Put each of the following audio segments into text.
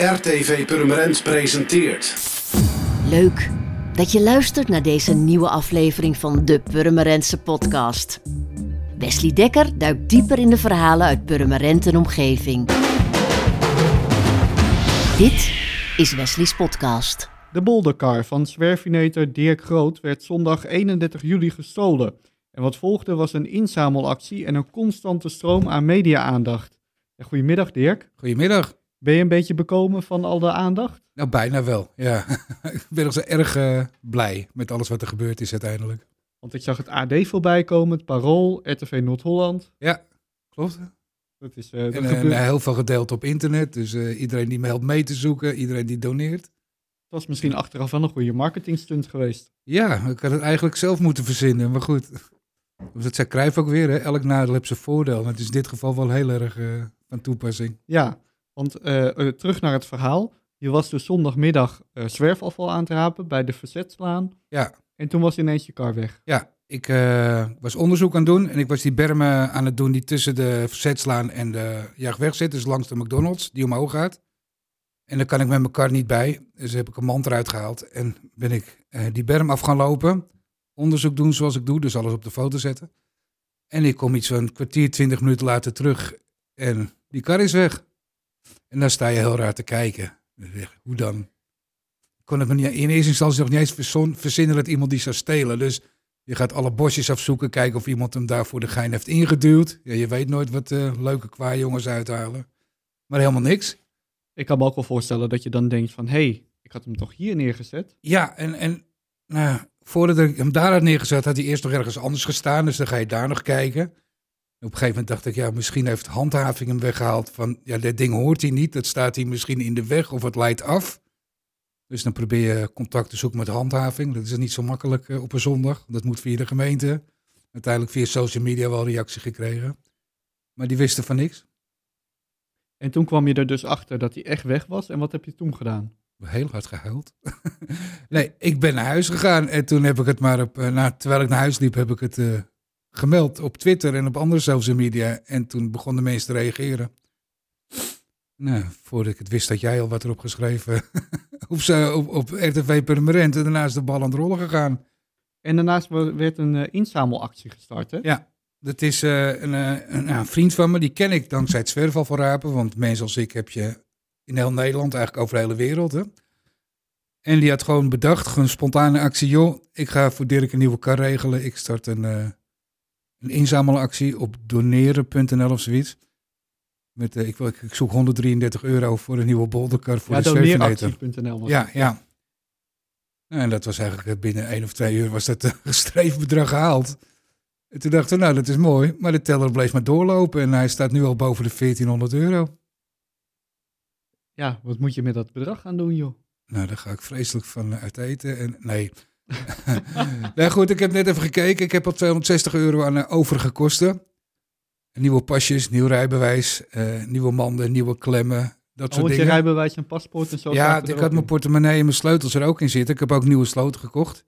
RTV Purmerend presenteert. Leuk dat je luistert naar deze nieuwe aflevering van de Purmerendse podcast. Wesley Dekker duikt dieper in de verhalen uit Purmerend en omgeving. Dit is Wesley's podcast. De bolderkar van zwerfinator Dirk Groot werd zondag 31 juli gestolen. En wat volgde was een inzamelactie en een constante stroom aan media-aandacht. Goedemiddag Dirk. Goedemiddag. Ben je een beetje bekomen van al de aandacht? Nou, bijna wel, ja. ik ben nog zo erg eh, blij met alles wat er gebeurd is uiteindelijk. Want ik zag het AD voorbij komen, het Parool, RTV Noord-Holland. Ja, klopt. Dat is, eh, dat En, gebeurt- en heel veel gedeeld op internet. Dus eh, iedereen die me helpt mee te zoeken, iedereen die doneert. Het was misschien achteraf wel een goede marketingstunt geweest. Ja, ik had het eigenlijk zelf moeten verzinnen, maar goed. Dat zei Cruijff ook weer, hè? elk nadeel heeft zijn voordeel. Maar het is in dit geval wel heel erg eh, van toepassing. Ja, want eh, eh, terug naar het verhaal. Je was dus zondagmiddag eh, zwerfafval aan het rapen bij de Verzetslaan. Ja. En toen was ineens je kar weg. Ja, ik was onderzoek aan het doen en ik was die bermen aan het doen die tussen de Verzetslaan en de Jaagweg zit. Dus langs de McDonald's, die omhoog gaat. En daar kan ik met mijn kar niet bij. Dus heb ik een mand eruit gehaald en ben ik die berm af gaan lopen. Onderzoek doen zoals ik doe, dus alles op de foto zetten. En ik kom iets van een kwartier, twintig minuten later terug en die kar is weg. En dan sta je heel raar te kijken. Hoe dan? Ik kon het me niet, in eerste instantie nog niet eens verzon- verzinnen dat iemand die zou stelen. Dus je gaat alle bosjes afzoeken, kijken of iemand hem daar voor de gein heeft ingeduwd. Ja, je weet nooit wat eh, leuke kwajongens uithalen. Maar helemaal niks. Ik kan me ook wel voorstellen dat je dan denkt van... hé, hey, ik had hem toch hier neergezet? Ja, en, en nou, voordat ik hem daar had neergezet, had hij eerst nog ergens anders gestaan. Dus dan ga je daar nog kijken. Op een gegeven moment dacht ik, ja, misschien heeft handhaving hem weggehaald. Van, ja, dit ding hoort hij niet. Dat staat hier misschien in de weg of het leidt af. Dus dan probeer je contact te zoeken met handhaving. Dat is niet zo makkelijk eh, op een zondag. Dat moet via de gemeente. Uiteindelijk via social media wel reactie gekregen. Maar die wisten van niks. En toen kwam je er dus achter dat hij echt weg was. En wat heb je toen gedaan? Heel hard gehuild. nee, ik ben naar huis gegaan en toen heb ik het maar op, na, terwijl ik naar huis liep, heb ik het eh, gemeld op Twitter en op andere social media. En toen begonnen mensen te reageren. Nou, voordat ik het wist, had jij al wat erop geschreven op, op, op RTV Permanent. En daarna is de bal aan het rollen gegaan. En daarnaast werd een eh, inzamelactie gestart, hè? Ja, dat is eh, een, eh, een, nou, een vriend van me, die ken ik dankzij het zwerfafvalrapen. Want mensen als ik heb je in heel Nederland, eigenlijk over de hele wereld. Hè? En die had gewoon bedacht, gewoon een spontane actie. Joh, ik ga voor Dirk een nieuwe kar regelen. Ik start een, een inzamelactie op doneren.nl of zoiets. Met, eh, ik, wil, ik, ik zoek 133 euro voor een nieuwe bolderkar voor ja, de was Ja, ja. Nou, En dat was eigenlijk eh, binnen één of twee uur was dat gestreefd bedrag gehaald. En toen dachten we, nou dat is mooi. Maar de teller bleef maar doorlopen en hij staat nu al boven de 1400 euro. Ja, wat moet je met dat bedrag gaan doen, joh? Nou, daar ga ik vreselijk van uit eten. En, nee. nou goed, ik heb net even gekeken. Ik heb al 260 euro aan eh, overige kosten. Nieuwe pasjes, nieuw rijbewijs, eh, nieuwe manden, nieuwe klemmen, dat Oh, soort want je dingen. rijbewijs en paspoort en zo. Ja, ik had mijn portemonnee en mijn sleutels er ook in zitten. Ik heb ook nieuwe sloten gekocht.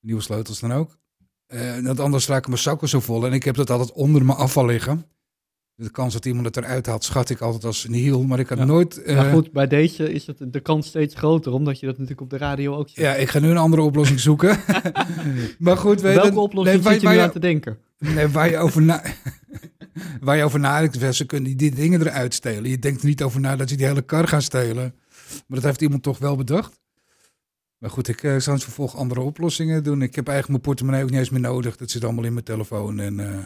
Nieuwe sleutels dan ook. Eh want anders raken mijn zakken zo vol. En ik heb dat altijd onder mijn afval liggen. De kans dat iemand het eruit haalt, schat ik altijd als een hiel. Maar ik had Ja. nooit... eh, Maar goed, bij deze is het de kans steeds groter, omdat je dat natuurlijk op de radio ook ziet. ja, ik ga nu een andere oplossing zoeken. maar goed, weet Welke oplossing nee, waar, zit je nu aan te denken? nee, waar je over na... waar je over nadenkt, ze kunnen die dingen eruit stelen. Je denkt er niet over na dat ze die hele kar gaan stelen. Maar dat heeft iemand toch wel bedacht. Maar goed, ik eh, zal in het vervolg andere oplossingen doen. Ik heb eigenlijk mijn portemonnee ook niet eens meer nodig. Dat zit allemaal in mijn telefoon. En eh,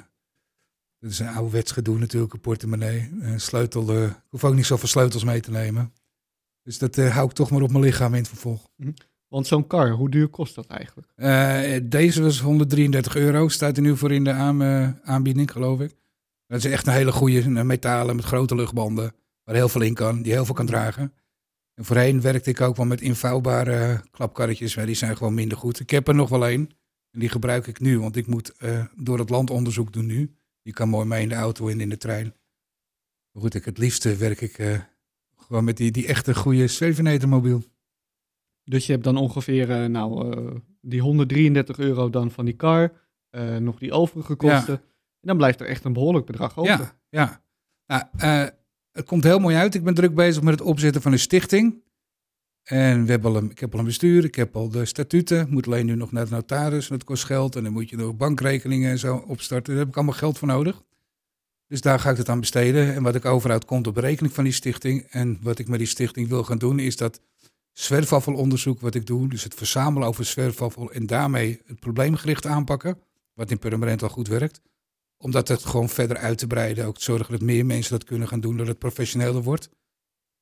dat is een ouderwets gedoe natuurlijk, een portemonnee. Een sleutel, eh, ik hoef ook niet zoveel sleutels mee te nemen. Dus dat eh, hou ik toch maar op mijn lichaam in het vervolg. Want zo'n kar, hoe duur kost dat eigenlijk? Eh, deze was 133 euro. Staat er nu voor in de aan- aanbieding, geloof ik. Dat is echt een hele goede een metalen met grote luchtbanden. Waar heel veel in kan, die heel veel kan dragen. En voorheen werkte ik ook wel met invouwbare klapkarretjes. Maar die zijn gewoon minder goed. Ik heb er nog wel één. En die gebruik ik nu, want ik moet door het land onderzoek doen nu. Die kan mooi mee in de auto en in de trein. Maar goed, ik, het liefste werk ik eh, gewoon met die, die echte goede Zwevenetermobiel. Dus je hebt dan ongeveer eh, nou, eh, die 133 euro dan van die eh, nog die overige kosten. En dan blijft er echt een behoorlijk bedrag over. Ja, ja. Nou, het komt heel mooi uit. Ik ben druk bezig met het opzetten van een stichting. En we hebben al een, ik heb al een bestuur, ik heb al de statuten. Moet alleen nu nog naar de notaris, dat kost geld. En dan moet je nog bankrekeningen en zo opstarten. Daar heb ik allemaal geld voor nodig. Dus daar ga ik het aan besteden. En wat ik overhoud komt op berekening van die stichting. En wat ik met die stichting wil gaan doen, is dat zwerfafvalonderzoek wat ik doe. Dus het verzamelen over zwerfafval en daarmee het probleemgericht aanpakken. Wat in Purmerend al goed werkt. Om dat het gewoon verder uit te breiden. Ook te zorgen dat meer mensen dat kunnen gaan doen, dat het professioneler wordt.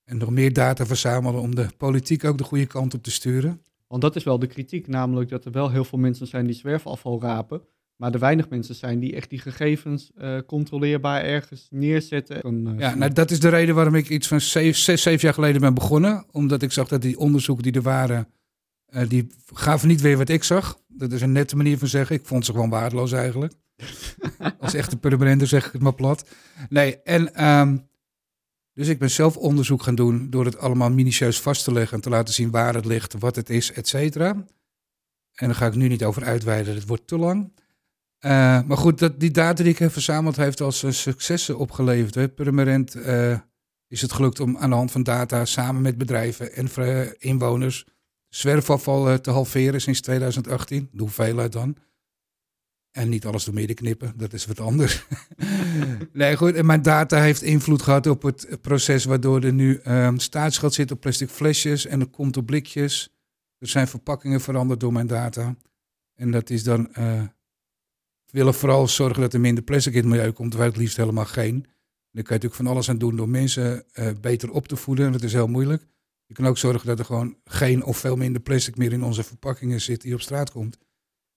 En nog meer data verzamelen om de politiek ook de goede kant op te sturen. Want dat is wel de kritiek, namelijk dat er wel heel veel mensen zijn die zwerfafval rapen. Maar er weinig mensen zijn die echt die gegevens uh, controleerbaar ergens neerzetten. Uh, ja, nou, dat is de reden waarom ik iets van zes, zes, zeven jaar geleden ben begonnen. Omdat ik zag dat die onderzoeken die er waren, uh, die gaven niet weer wat ik zag. Dat is een nette manier van zeggen. Ik vond ze gewoon waardeloos eigenlijk. Als echte permanente zeg ik het maar plat. Nee, en um, dus ik ben zelf onderzoek gaan doen door het allemaal minutieus vast te leggen en te laten zien waar het ligt, wat het is, et cetera. En daar ga ik nu niet over uitweiden, het wordt te lang. Uh, maar goed, dat, die data die ik heb verzameld heeft als uh, successen opgeleverd. Permanent uh, is het gelukt om aan de hand van data samen met bedrijven en inwoners zwerfafval te halveren sinds 2018. De hoeveelheid dan. En niet alles door midden knippen, dat is wat anders. nee, goed. En mijn data heeft invloed gehad op het proces waardoor er nu um, zit op plastic flesjes en er komt op blikjes. Er zijn verpakkingen veranderd door mijn data. En dat is dan. Uh, we willen vooral zorgen dat er minder plastic in het milieu komt, waar het liefst helemaal geen. En daar kan je natuurlijk van alles aan doen door mensen uh, beter op te voeden. En dat is heel moeilijk. Je kan ook zorgen dat er gewoon geen of veel minder plastic meer in onze verpakkingen zit die op straat komt.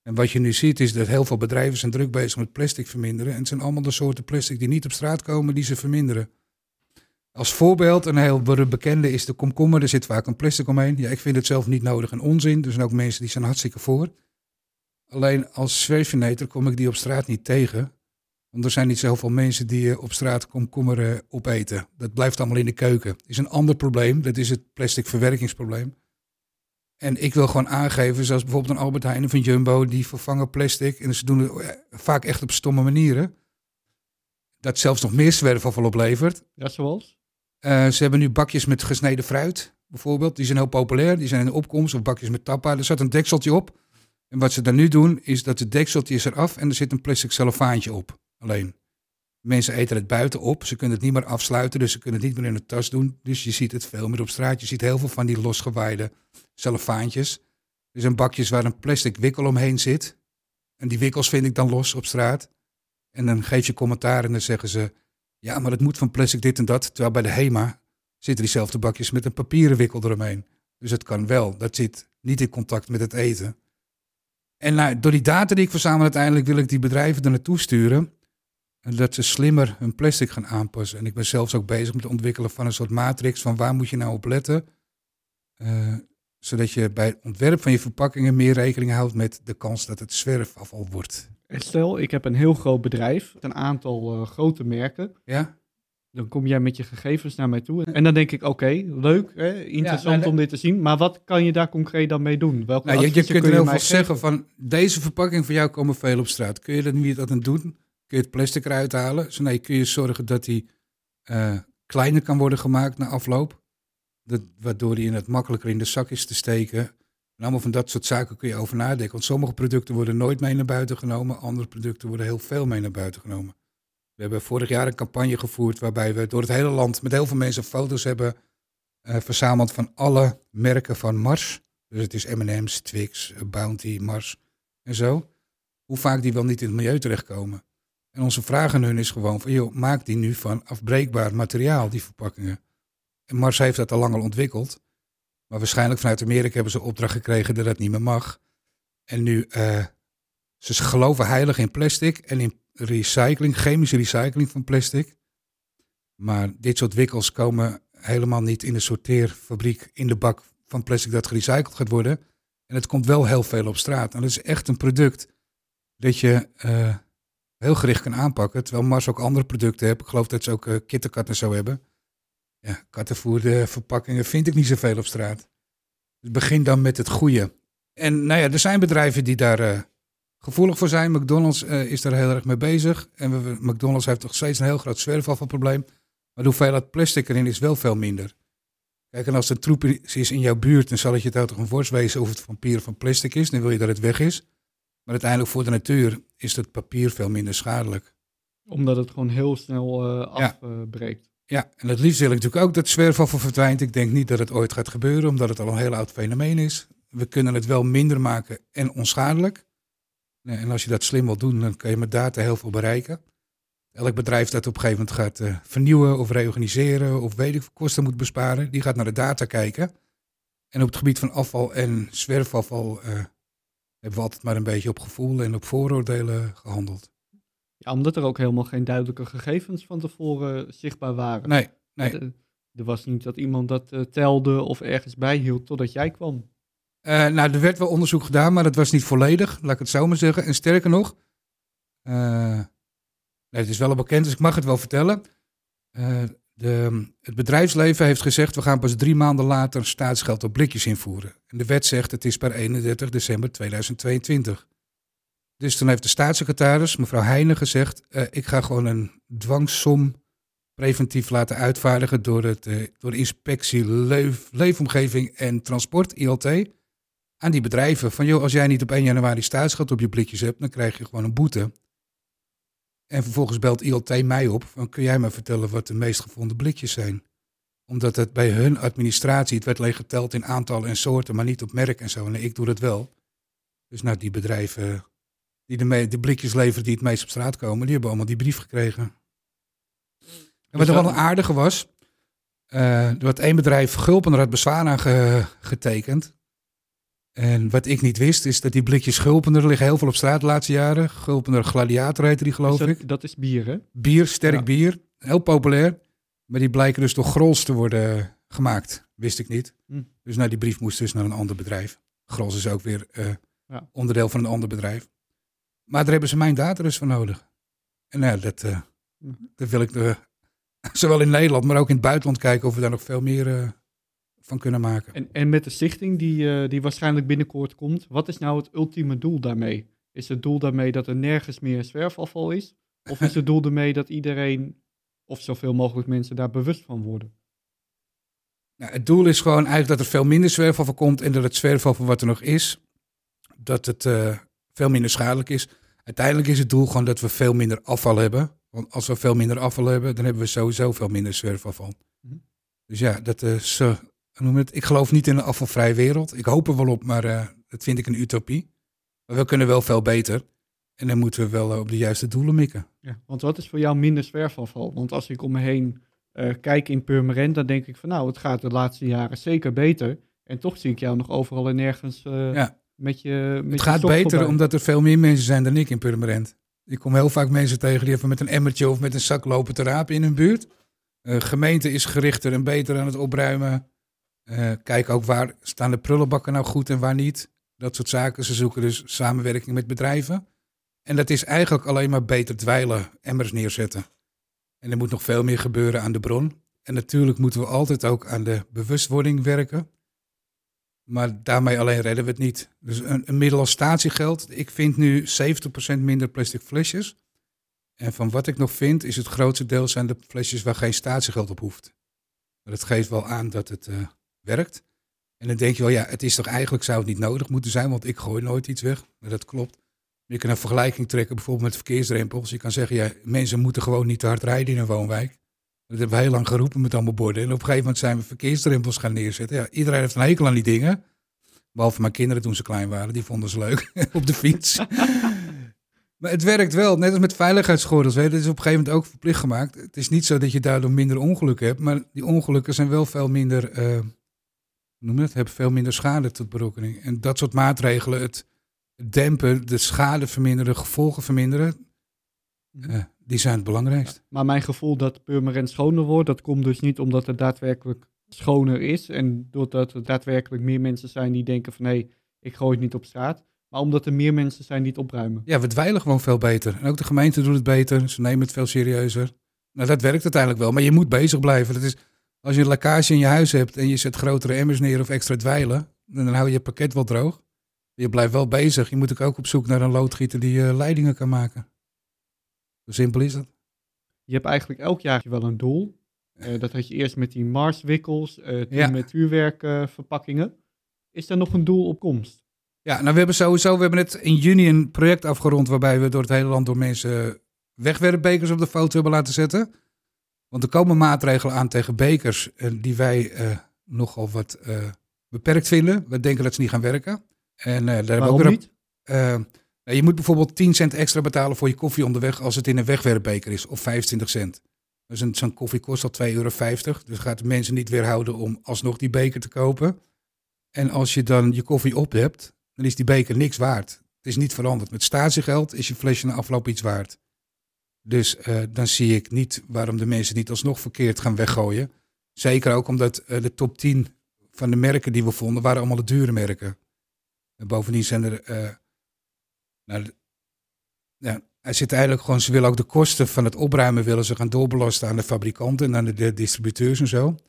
En wat je nu ziet is dat heel veel bedrijven zijn druk bezig met plastic verminderen. En het zijn allemaal de soorten plastic die niet op straat komen, die ze verminderen. Als voorbeeld, een heel bekende is de komkommer. Er zit vaak een plastic omheen. Ja, ik vind het zelf niet nodig en onzin. Er zijn ook mensen die zijn hartstikke voor. Alleen als zweefveneter kom ik die op straat niet tegen. Want er zijn niet zoveel mensen die eh, op straat komkommer eh, opeten. Dat blijft allemaal in de keuken. Is een ander probleem. Dat is het plastic verwerkingsprobleem. En ik wil gewoon aangeven, zoals bijvoorbeeld een Albert Heijn of een Jumbo, die vervangen plastic. En ze doen het eh, vaak echt op stomme manieren. Dat zelfs nog meer zwerfafval oplevert. Ja, zoals? Uh, ze hebben nu bakjes met gesneden fruit, bijvoorbeeld. Die zijn heel populair, die zijn in de opkomst. Of bakjes met tappa. Er zat een dekseltje op. En wat ze dan nu doen, is dat het dekseltje is eraf en er zit een plastic cellofaantje op. Alleen. Mensen eten het buiten op. Ze kunnen het niet meer afsluiten, dus ze kunnen het niet meer in de tas doen. Dus je ziet het veel meer op straat. Je ziet heel veel van die losgewaaide cellofaantjes. Er zijn bakjes waar een plastic wikkel omheen zit. En die wikkels vind ik dan los op straat. En dan geef je commentaar en dan zeggen ze... Ja, maar het moet van plastic dit en dat. Terwijl bij de HEMA zitten diezelfde bakjes met een papieren wikkel eromheen. Dus het kan wel. Dat zit niet in contact met het eten. En nou, door die data die ik verzamel uiteindelijk wil ik die bedrijven er naartoe sturen dat ze slimmer hun plastic gaan aanpassen. En ik ben zelfs ook bezig met het ontwikkelen van een soort matrix van waar moet je nou op letten. Uh, zodat je bij het ontwerp van je verpakkingen meer rekening houdt met de kans dat het zwerfafval wordt. Stel, ik heb een heel groot bedrijf, een aantal uh, grote merken. Ja. Dan kom jij met je gegevens naar mij toe. En dan denk ik, oké, leuk, hè, interessant ja, nou, om dit te zien. Maar wat kan je daar concreet dan mee doen? Welke nou, je, je kunt kun heel veel zeggen van, deze verpakking voor jou komen veel op straat. Kun je dat niet dat aan doen? Kun je het plastic eruit halen. Zo nee, kun je zorgen dat die uh, kleiner kan worden gemaakt na afloop. Dat, waardoor die in het makkelijker in de zak is te steken. En allemaal van dat soort zaken kun je over nadenken. Want sommige producten worden nooit mee naar buiten genomen. Andere producten worden heel veel mee naar buiten genomen. We hebben vorig jaar een campagne gevoerd waarbij we door het hele land met heel veel mensen foto's hebben uh, verzameld van alle merken van Mars. Dus het is M&M's, Twix, Bounty, Mars en zo. Hoe vaak die wel niet in het milieu terechtkomen. En onze vraag aan hun is gewoon van, joh, maak die nu van afbreekbaar materiaal, die verpakkingen. En Mars heeft dat al lang al ontwikkeld. Maar waarschijnlijk vanuit Amerika hebben ze opdracht gekregen dat dat niet meer mag. En nu, uh, ze geloven heilig in plastic en in recycling, chemische recycling van plastic. Maar dit soort wikkels komen helemaal niet in de sorteerfabriek in de bak van plastic dat gerecycled gaat worden. En het komt wel heel veel op straat. En dat is echt een product dat je uh, heel gericht kan aanpakken. Terwijl Mars ook andere producten heeft. Ik geloof dat ze ook uh, kittenkat en zo hebben. Ja, kattenvoer, de verpakkingen vind ik niet zoveel op straat. Dus begin dan met het goede. En nou ja, er zijn bedrijven die daar uh, gevoelig voor zijn. McDonald's uh, is daar heel erg mee bezig. En we, McDonald's heeft toch steeds een heel groot zwerfafvalprobleem. Maar de hoeveelheid plastic erin is wel veel minder. Kijk, en als er troep is in jouw buurt, dan zal het je toch een worst wezen of het van van plastic is. Dan wil je dat het weg is. Maar uiteindelijk voor de natuur is het papier veel minder schadelijk. Omdat het gewoon heel snel eh, afbreekt. Ja, en het liefst wil ik natuurlijk ook dat zwerfafval verdwijnt. Ik denk niet dat het ooit gaat gebeuren, omdat het al een heel oud fenomeen is. We kunnen het wel minder maken en onschadelijk. En als je dat slim wil doen, dan kan je met data heel veel bereiken. Elk bedrijf dat op een gegeven moment gaat eh, vernieuwen of reorganiseren of weet ik kosten moet besparen, die gaat naar de data kijken. En op het gebied van afval en zwerfafval eh, hebben we altijd maar een beetje op gevoel en op vooroordelen gehandeld. Ja, omdat er ook helemaal geen duidelijke gegevens van tevoren zichtbaar waren. Nee, nee. Er, er was niet dat iemand dat eh, telde of ergens bijhield totdat jij kwam. Eh, nou, er werd wel onderzoek gedaan, maar dat was niet volledig, laat ik het zo maar zeggen. En sterker nog, eh, nee, het is wel bekend, dus ik mag het wel vertellen. De, het bedrijfsleven heeft gezegd, we gaan pas drie maanden later staatsgeld op blikjes invoeren. En de wet zegt, het is per 31 december 2022. Dus toen heeft de staatssecretaris, mevrouw Heijnen, gezegd, eh, ik ga gewoon een dwangsom preventief laten uitvaardigen door, het, eh, door de inspectie Leef, Leefomgeving en Transport, ILT, aan die bedrijven. Van joh, als jij niet op 1 januari staatsgeld op je blikjes hebt, dan krijg je gewoon een boete. En vervolgens belt ILT mij op, van kun jij me vertellen wat de meest gevonden blikjes zijn? Omdat het bij hun administratie, het werd alleen geteld in aantallen en soorten, maar niet op merk en zo. En ik doe dat wel. Dus nou, die bedrijven die de, de blikjes leveren die het meest op straat komen, die hebben allemaal die brief gekregen. En wat Dus er wel een aardige was, eh, er had één bedrijf Gulpener had bezwaar aan ge- getekend. En wat ik niet wist, is dat die blikjes Gulpener er liggen heel veel op straat de laatste jaren. Gulpener Gladiator heette die, geloof Dus dat, ik. dat is bier, hè? Bier, sterk Ja. bier, heel populair. Maar die blijken dus door Grols te worden gemaakt. Wist ik niet. Hm. Dus nou, die brief moest dus naar een ander bedrijf. Grols is ook weer eh, Ja. onderdeel van een ander bedrijf. Maar daar hebben ze mijn data dus voor nodig. En nou, dat, eh, Hm. dat wil ik zowel in Nederland, maar ook in het buitenland kijken of we daar nog veel meer van kunnen maken. En, en met de stichting die, eh, die waarschijnlijk binnenkort komt, wat is nou het ultieme doel daarmee? Is het doel daarmee dat er nergens meer zwerfafval is? Of is het doel daarmee dat iedereen, of zoveel mogelijk mensen daar bewust van worden? Nou, het doel is gewoon eigenlijk dat er veel minder zwerfafval komt en dat het zwerfafval wat er nog is, dat het eh, veel minder schadelijk is. Uiteindelijk is het doel gewoon dat we veel minder afval hebben. Want als we veel minder afval hebben, dan hebben we sowieso veel minder zwerfafval. Mhm. Dus ja, dat is, eh, noem je het? ik geloof niet in een afvalvrije wereld. Ik hoop er wel op, maar eh, dat vind ik een utopie. Maar we kunnen wel veel beter. En dan moeten we wel eh, op de juiste doelen mikken. Ja, want wat is voor jou minder zwerfafval? Want als ik om me heen eh, kijk in Purmerend, dan denk ik van nou, het gaat de laatste jaren zeker beter. En toch zie ik jou nog overal en nergens Ja. met je met Het gaat beter omdat er veel meer mensen zijn dan ik in Purmerend. Ik kom heel vaak mensen tegen die even met een emmertje of met een zak lopen te rapen in hun buurt. Gemeente is gerichter en beter aan het opruimen. Eh kijk ook waar staan de prullenbakken nou goed en waar niet. Dat soort zaken. Ze zoeken dus samenwerking met bedrijven. En dat is eigenlijk alleen maar beter dweilen, emmers neerzetten. En er moet nog veel meer gebeuren aan de bron. En natuurlijk moeten we altijd ook aan de bewustwording werken. Maar daarmee alleen redden we het niet. Dus een, een middel als statiegeld. Ik vind nu 70% minder plastic flesjes. En van wat ik nog vind, is het grootste deel zijn de flesjes waar geen statiegeld op hoeft. Maar dat geeft wel aan dat het eh, werkt. En dan denk je wel, ja, het is toch eigenlijk zou het niet nodig moeten zijn, want ik gooi nooit iets weg. Maar dat klopt. Je kan een vergelijking trekken bijvoorbeeld met verkeersdrempels. Je kan zeggen, ja, mensen moeten gewoon niet te hard rijden in een woonwijk. Dat hebben we heel lang geroepen met allemaal borden. En op een gegeven moment zijn we verkeersdrempels gaan neerzetten. Ja, iedereen heeft een hekel aan die dingen. Behalve mijn kinderen toen ze klein waren. Die vonden ze leuk op de fiets. maar het werkt wel. Net als met veiligheidsgordels. Hè. Dat is op een gegeven moment ook verplicht gemaakt. Het is niet zo dat je daardoor minder ongelukken hebt. Maar die ongelukken zijn wel veel minder... eh, noem het? Hebben veel minder schade tot berokkering. En dat soort maatregelen, het dempen, de schade verminderen, de gevolgen verminderen... eh, die zijn het belangrijkst. Maar mijn gevoel dat Purmerend schoner wordt, dat komt dus niet omdat het daadwerkelijk schoner is. En doordat er daadwerkelijk meer mensen zijn die denken van hé, ik gooi het niet op straat. Maar omdat er meer mensen zijn die het opruimen. Ja, we dweilen gewoon veel beter. En ook de gemeente doet het beter. Ze nemen het veel serieuzer. Nou, dat werkt uiteindelijk wel. Maar je moet bezig blijven. Dat is, als je een lekkage in je huis hebt en je zet grotere emmers neer of extra dweilen, dan hou je je pakket wel droog. Je blijft wel bezig. Je moet ook op zoek naar een loodgieter die eh, leidingen kan maken. Zo simpel is dat. Je hebt eigenlijk elk jaar wel een doel. Eh, dat had je eerst met die Mars-wikkels, eh toen Ja. met vuurwerkverpakkingen. Is er nog een doel op komst? Ja, nou we hebben sowieso, we hebben net in juni een project afgerond waarbij we door het hele land door mensen wegwerpbekers op de foto hebben laten zetten. Want er komen maatregelen aan tegen bekers eh, die wij eh, nogal wat eh, beperkt vinden. We denken dat ze niet gaan werken. En daar hebben we ook niet? Nou, je moet bijvoorbeeld 10 cent extra betalen voor je koffie onderweg als het in een wegwerpbeker is, of 25 cent. Dus een, zo'n koffie kost al 2,50 euro. Dus gaat de mensen niet weerhouden om alsnog die beker te kopen. En als je dan je koffie op hebt, dan is die beker niks waard. Het is niet veranderd. Met statiegeld is je flesje na afloop iets waard. Dus eh, dan zie ik niet waarom de mensen niet alsnog verkeerd gaan weggooien. Zeker ook omdat eh, de top 10 van de merken die we vonden, waren allemaal de dure merken. En bovendien zijn er. eh, nou, ja, zit eigenlijk gewoon, ze willen ook de kosten van het opruimen willen ze gaan doorbelasten aan de fabrikanten en aan de, distributeurs en zo. Maar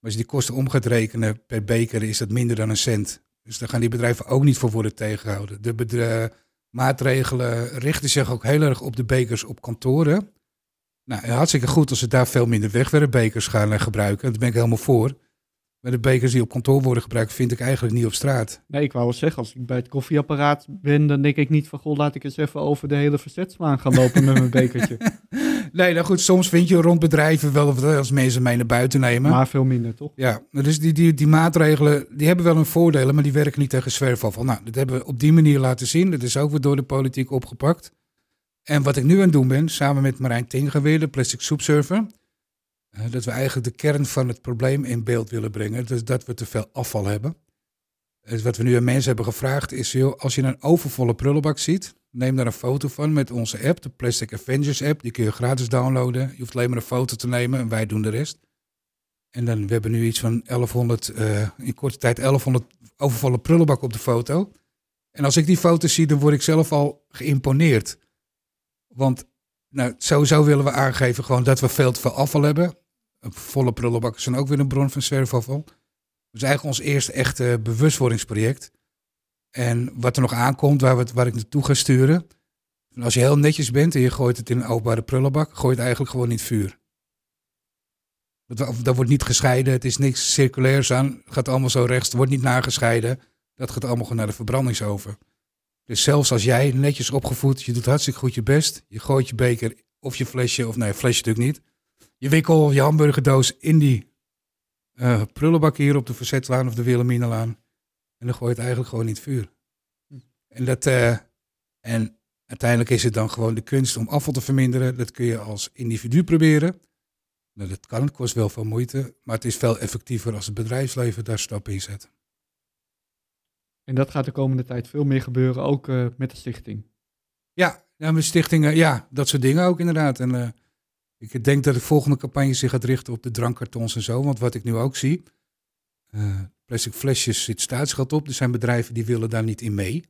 als je die kosten om gaat rekenen per beker, is dat minder dan een cent. Dus daar gaan die bedrijven ook niet voor worden tegengehouden. De bedre- maatregelen richten zich ook heel erg op de bekers op kantoren. Nou, hartstikke goed als ze daar veel minder wegwerpbekers gaan gebruiken. Daar ben ik helemaal voor. Maar de bekers die op kantoor worden gebruikt, vind ik eigenlijk niet op straat. Nee, ik wou wel zeggen, als ik bij het koffieapparaat ben, dan denk ik niet van, goh, laat ik eens even over de hele verzetslaan gaan lopen met mijn bekertje. Nee, nou goed, soms vind je rond bedrijven wel of als mensen mee naar buiten nemen. Maar veel minder, toch? Ja, dus die, die, die maatregelen, die hebben wel hun voordelen, maar die werken niet tegen zwerfafval. Nou, dat hebben we op die manier laten zien. Dat is ook weer door de politiek opgepakt. En wat ik nu aan het doen ben, samen met Marijn Tinga weer, de plastic soepsurfer, eh, dat we eigenlijk de kern van het probleem in beeld willen brengen. Dus dat we te veel afval hebben. Wat we nu aan mensen hebben gevraagd is, als je een overvolle prullenbak ziet, neem daar een foto van met onze app, de Plastic Avengers app. Die kun je gratis downloaden. Je hoeft alleen maar een foto te nemen en wij doen de rest. En dan, we hebben nu iets van 1100, eh, in korte tijd 1100 overvolle prullenbakken op de foto. En als ik die foto zie, dan word ik zelf al geïmponeerd. Want nou, sowieso willen we aangeven gewoon dat we veel te veel afval hebben. Volle prullenbakken zijn ook weer een bron van zwerfafval. Is eigenlijk ons eerste echte bewustwordingsproject. En wat er nog aankomt, waar, we waar ik naartoe ga sturen. Als je heel netjes bent en je gooit het in een openbare prullenbak, gooi het eigenlijk gewoon in het vuur. Dat, wordt niet gescheiden, het is niks circulairs aan, gaat allemaal zo rechts, wordt niet nagescheiden. Dat gaat allemaal gewoon naar de verbrandingsoven. Dus zelfs als jij netjes opgevoed, je doet hartstikke goed je best, je gooit je beker of je flesje, of nee, flesje natuurlijk niet. Je wikkel je hamburgerdoos in die eh, prullenbak hier op de Verzetlaan of de Wilhelminalaan. En dan gooi je het eigenlijk gewoon in het vuur. En, dat, eh, en uiteindelijk is het dan gewoon de kunst om afval te verminderen. Dat kun je als individu proberen. Nou, dat kan, het kost wel veel moeite. Maar het is veel effectiever als het bedrijfsleven daar stappen in zet. En dat gaat de komende tijd veel meer gebeuren, ook eh, met de stichting. Ja, ja, met stichtingen, ja, dat soort dingen ook inderdaad. En ik denk dat de volgende campagne zich gaat richten op de drankkartons en zo. Want wat ik nu ook zie, eh, plastic flesjes zit staatsgeld op. Er zijn bedrijven die willen daar niet in mee.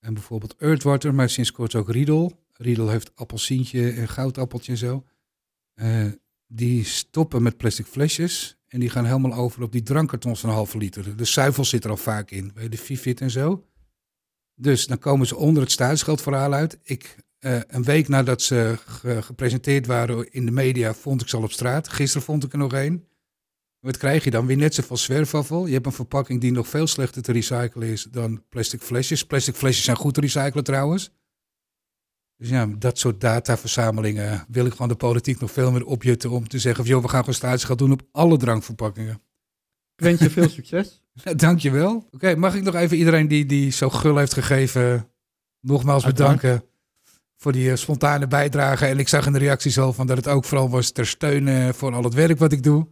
En bijvoorbeeld Earthwater, maar sinds kort ook Riedel. Riedel heeft appelsientje en goudappeltje en zo. Eh, die stoppen met plastic flesjes en die gaan helemaal over op die drankkartons van een halve liter. De zuivel zit er al vaak in, bij de Vivit en zo. Dus dan komen ze onder het staatsgeldverhaal uit. Ik, eh, een week nadat ze ge- gepresenteerd waren in de media, vond ik ze al op straat. Gisteren vond ik er nog één. Wat krijg je dan? Weer net zoveel zwerfafval. Je hebt een verpakking die nog veel slechter te recyclen is dan plastic flesjes. Plastic flesjes zijn goed te recyclen trouwens. Dus ja, dat soort dataverzamelingen wil ik gewoon de politiek nog veel meer opjutten om te zeggen van joh, we gaan gewoon staatsgeld doen op alle drankverpakkingen. Ik wens je veel succes. Nou, dankjewel. Oké, mag ik nog even iedereen die, die zo gul heeft gegeven, nogmaals Uiteraard. bedanken voor die eh, spontane bijdrage. En ik zag in de reacties al van dat het ook vooral was ter steun voor al het werk wat ik doe.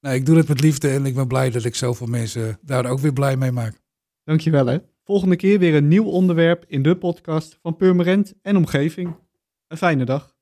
Nou, ik doe het met liefde en ik ben blij dat ik zoveel mensen daar ook weer blij mee maak. Dankjewel hè. Volgende keer weer een nieuw onderwerp in de podcast van Purmerend en omgeving. Een fijne dag.